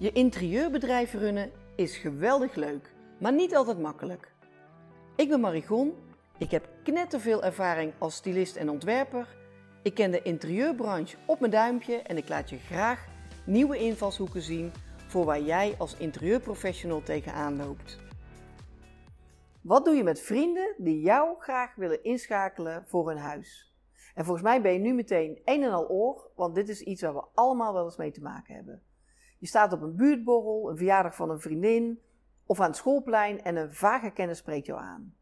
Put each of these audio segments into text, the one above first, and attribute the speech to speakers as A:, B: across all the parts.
A: Je interieurbedrijf runnen is geweldig leuk, maar niet altijd makkelijk. Ik ben Marigon, ik heb knetterveel ervaring als stylist en ontwerper. Ik ken de interieurbranche op mijn duimpje en ik laat je graag nieuwe invalshoeken zien voor waar jij als interieurprofessional tegenaan loopt. Wat doe je met vrienden die jou graag willen inschakelen voor hun huis? En volgens mij ben je nu meteen een en al oor, want dit is iets waar we allemaal wel eens mee te maken hebben. Je staat op een buurtborrel, een verjaardag van een vriendin of aan het schoolplein en een vage kennis spreekt jou aan.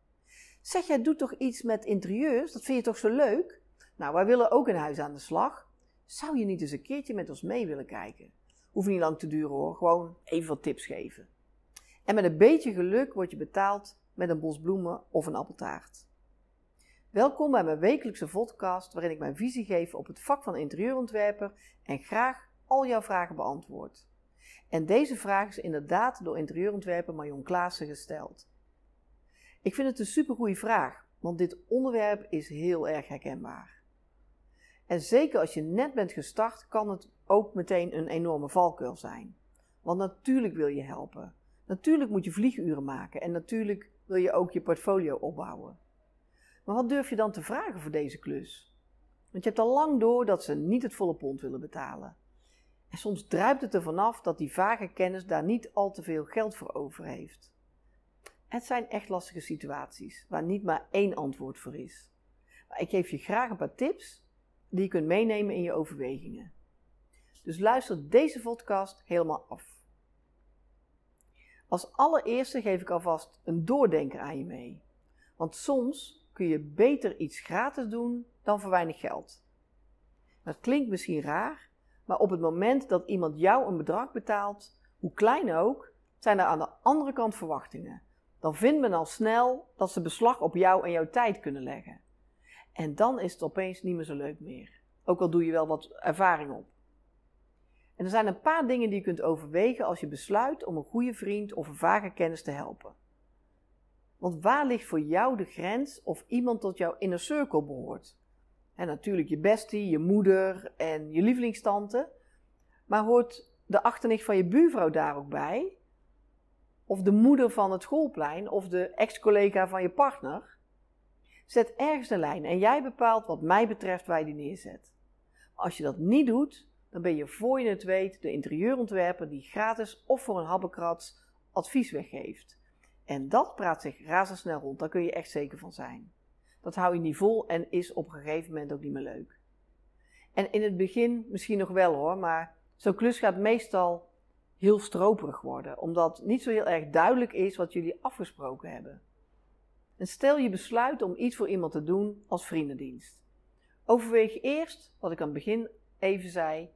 A: Zeg jij, doe toch iets met interieurs? Dat vind je toch zo leuk? Nou, wij willen ook een huis aan de slag. Zou je niet eens een keertje met ons mee willen kijken? Hoeft niet lang te duren hoor, gewoon even wat tips geven. En met een beetje geluk word je betaald met een bos bloemen of een appeltaart. Welkom bij mijn wekelijkse podcast waarin ik mijn visie geef op het vak van interieurontwerper en graag al jouw vragen beantwoord. En deze vraag is inderdaad door interieurontwerper Marion Klaassen gesteld. Ik vind het een supergoeie vraag, want dit onderwerp is heel erg herkenbaar. En zeker als je net bent gestart, kan het ook meteen een enorme valkuil zijn. Want natuurlijk wil je helpen. Natuurlijk moet je vlieguren maken en natuurlijk wil je ook je portfolio opbouwen. Maar wat durf je dan te vragen voor deze klus? Want je hebt al lang door dat ze niet het volle pond willen betalen. En soms druipt het er vanaf dat die vage kennis daar niet al te veel geld voor over heeft. Het zijn echt lastige situaties waar niet maar één antwoord voor is. Maar ik geef je graag een paar tips die je kunt meenemen in je overwegingen. Dus luister deze podcast helemaal af. Als allereerste geef ik alvast een doordenker aan je mee. Want soms kun je beter iets gratis doen dan voor weinig geld. Dat klinkt misschien raar, maar op het moment dat iemand jou een bedrag betaalt, hoe klein ook, zijn er aan de andere kant verwachtingen. Dan vindt men al snel dat ze beslag op jou en jouw tijd kunnen leggen. En dan is het opeens niet meer zo leuk meer. Ook al doe je wel wat ervaring op. En er zijn een paar dingen die je kunt overwegen als je besluit om een goede vriend of een vage kennis te helpen. Want waar ligt voor jou de grens of iemand tot jouw inner circle behoort? En natuurlijk je bestie, je moeder en je lievelingstante. Maar hoort de achternicht van je buurvrouw daar ook bij? Of de moeder van het schoolplein of de ex-collega van je partner? Zet ergens een lijn en jij bepaalt wat mij betreft waar je die neerzet. als je dat niet doet, dan ben je voor je het weet de interieurontwerper die gratis of voor een habbekrats advies weggeeft. En dat praat zich razendsnel rond, daar kun je echt zeker van zijn. Dat hou je niet vol en is op een gegeven moment ook niet meer leuk. En in het begin misschien nog wel hoor, maar zo'n klus gaat meestal heel stroperig worden, omdat niet zo heel erg duidelijk is wat jullie afgesproken hebben. En stel je besluit om iets voor iemand te doen als vriendendienst. Overweeg eerst, wat ik aan het begin even zei,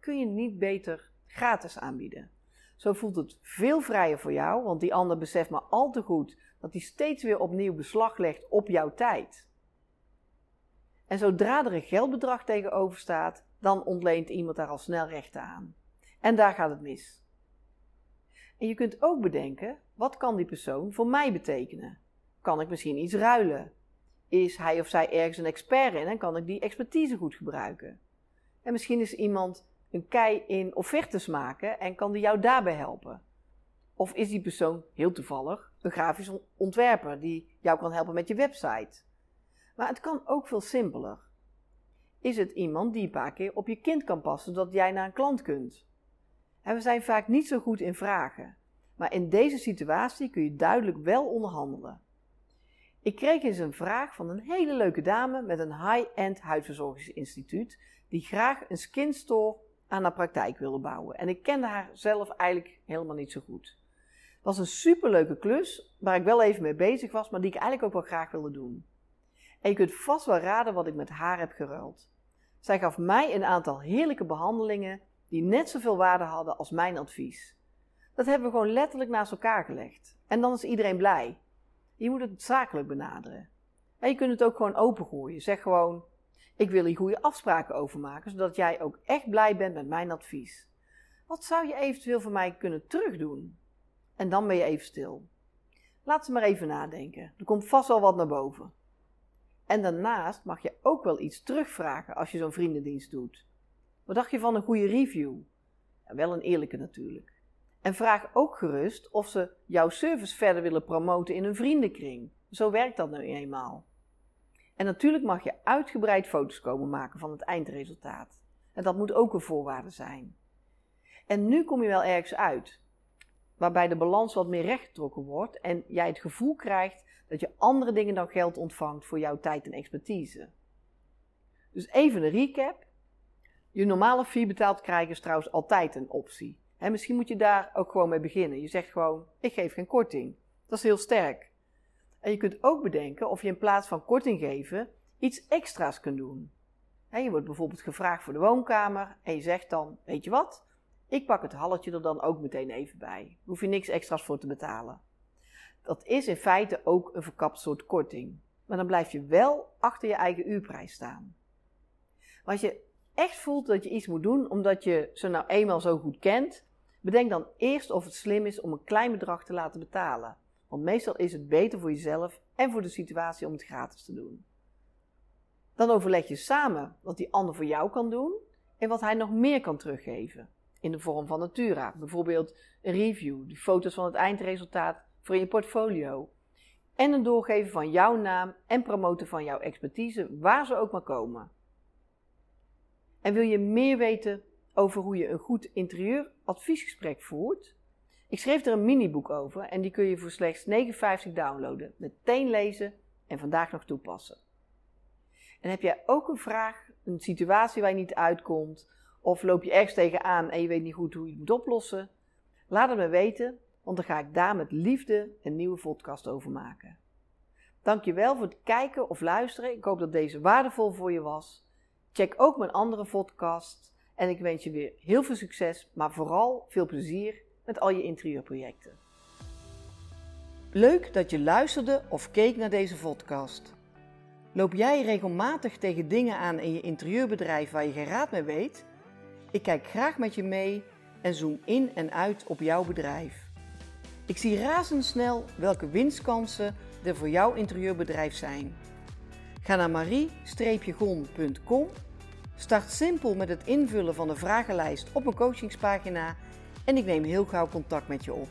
A: kun je niet beter gratis aanbieden. Zo voelt het veel vrijer voor jou, want die ander beseft maar al te goed dat hij steeds weer opnieuw beslag legt op jouw tijd. En zodra er een geldbedrag tegenover staat, dan ontleent iemand daar al snel rechten aan. En daar gaat het mis. En je kunt ook bedenken, wat kan die persoon voor mij betekenen? Kan ik misschien iets ruilen? Is hij of zij ergens een expert in en kan ik die expertise goed gebruiken? En misschien is iemand een kei in offertes maken en kan die jou daarbij helpen. Of is die persoon heel toevallig een grafisch ontwerper die jou kan helpen met je website? Maar het kan ook veel simpeler. Is het iemand die een paar keer op je kind kan passen zodat jij naar een klant kunt? En we zijn vaak niet zo goed in vragen, maar in deze situatie kun je duidelijk wel onderhandelen. Ik kreeg eens een vraag van een hele leuke dame met een high-end huidverzorgingsinstituut die graag een skin store aan haar praktijk wilde bouwen. En ik kende haar zelf eigenlijk helemaal niet zo goed. Het was een superleuke klus waar ik wel even mee bezig was, maar die ik eigenlijk ook wel graag wilde doen. En je kunt vast wel raden wat ik met haar heb geruild. Zij gaf mij een aantal heerlijke behandelingen die net zoveel waarde hadden als mijn advies. Dat hebben we gewoon letterlijk naast elkaar gelegd. En dan is iedereen blij. Je moet het zakelijk benaderen. En je kunt het ook gewoon opengooien. Zeg gewoon: Ik wil hier goede afspraken over maken, zodat jij ook echt blij bent met mijn advies. Wat zou je eventueel van mij kunnen terugdoen? En dan ben je even stil. Laat ze maar even nadenken. Er komt vast wel wat naar boven. En daarnaast mag je ook wel iets terugvragen als je zo'n vriendendienst doet. Wat dacht je van een goede review? Wel een eerlijke natuurlijk. En vraag ook gerust of ze jouw service verder willen promoten in hun vriendenkring. Zo werkt dat nu eenmaal. En natuurlijk mag je uitgebreid foto's komen maken van het eindresultaat. En dat moet ook een voorwaarde zijn. En nu kom je wel ergens uit, waarbij de balans wat meer rechtgetrokken wordt en jij het gevoel krijgt dat je andere dingen dan geld ontvangt voor jouw tijd en expertise. Dus even een recap. Je normale fee betaald krijgen is trouwens altijd een optie. En misschien moet je daar ook gewoon mee beginnen. Je zegt gewoon: ik geef geen korting. Dat is heel sterk. En je kunt ook bedenken of je in plaats van korting geven iets extra's kunt doen. je wordt bijvoorbeeld gevraagd voor de woonkamer en je zegt dan: Weet je wat? Ik pak het halletje er dan ook meteen even bij. Hoef je niks extra's voor te betalen. Dat is in feite ook een verkapt soort korting. Maar dan blijf je wel achter je eigen uurprijs staan. Als je echt voelt dat je iets moet doen omdat je ze nou eenmaal zo goed kent, bedenk dan eerst of het slim is om een klein bedrag te laten betalen. Want meestal is het beter voor jezelf en voor de situatie om het gratis te doen. Dan overleg je samen wat die ander voor jou kan doen en wat hij nog meer kan teruggeven. In de vorm van Natura, bijvoorbeeld een review, de foto's van het eindresultaat voor je portfolio. En een doorgeven van jouw naam en promoten van jouw expertise, waar ze ook maar komen. En wil je meer weten over hoe je een goed interieuradviesgesprek voert? Ik schreef er een miniboek over en die kun je voor slechts 59 downloaden, meteen lezen en vandaag nog toepassen. En heb jij ook een vraag, een situatie waar je niet uitkomt, of loop je ergens tegenaan en je weet niet goed hoe je het moet oplossen? Laat het me weten, want dan ga ik daar met liefde een nieuwe podcast over maken. Dankjewel voor het kijken of luisteren. Ik hoop dat deze waardevol voor je was. Check ook mijn andere podcast en ik wens je weer heel veel succes, maar vooral veel plezier met al je interieurprojecten. Leuk dat je luisterde of keek naar deze podcast. Loop jij regelmatig tegen dingen aan in je interieurbedrijf waar je geen raad mee weet? Ik kijk graag met je mee en zoom in en uit op jouw bedrijf. Ik zie razendsnel welke winstkansen er voor jouw interieurbedrijf zijn. Ga naar marie-gon.com, start simpel met het invullen van de vragenlijst op mijn coachingspagina en ik neem heel gauw contact met je op.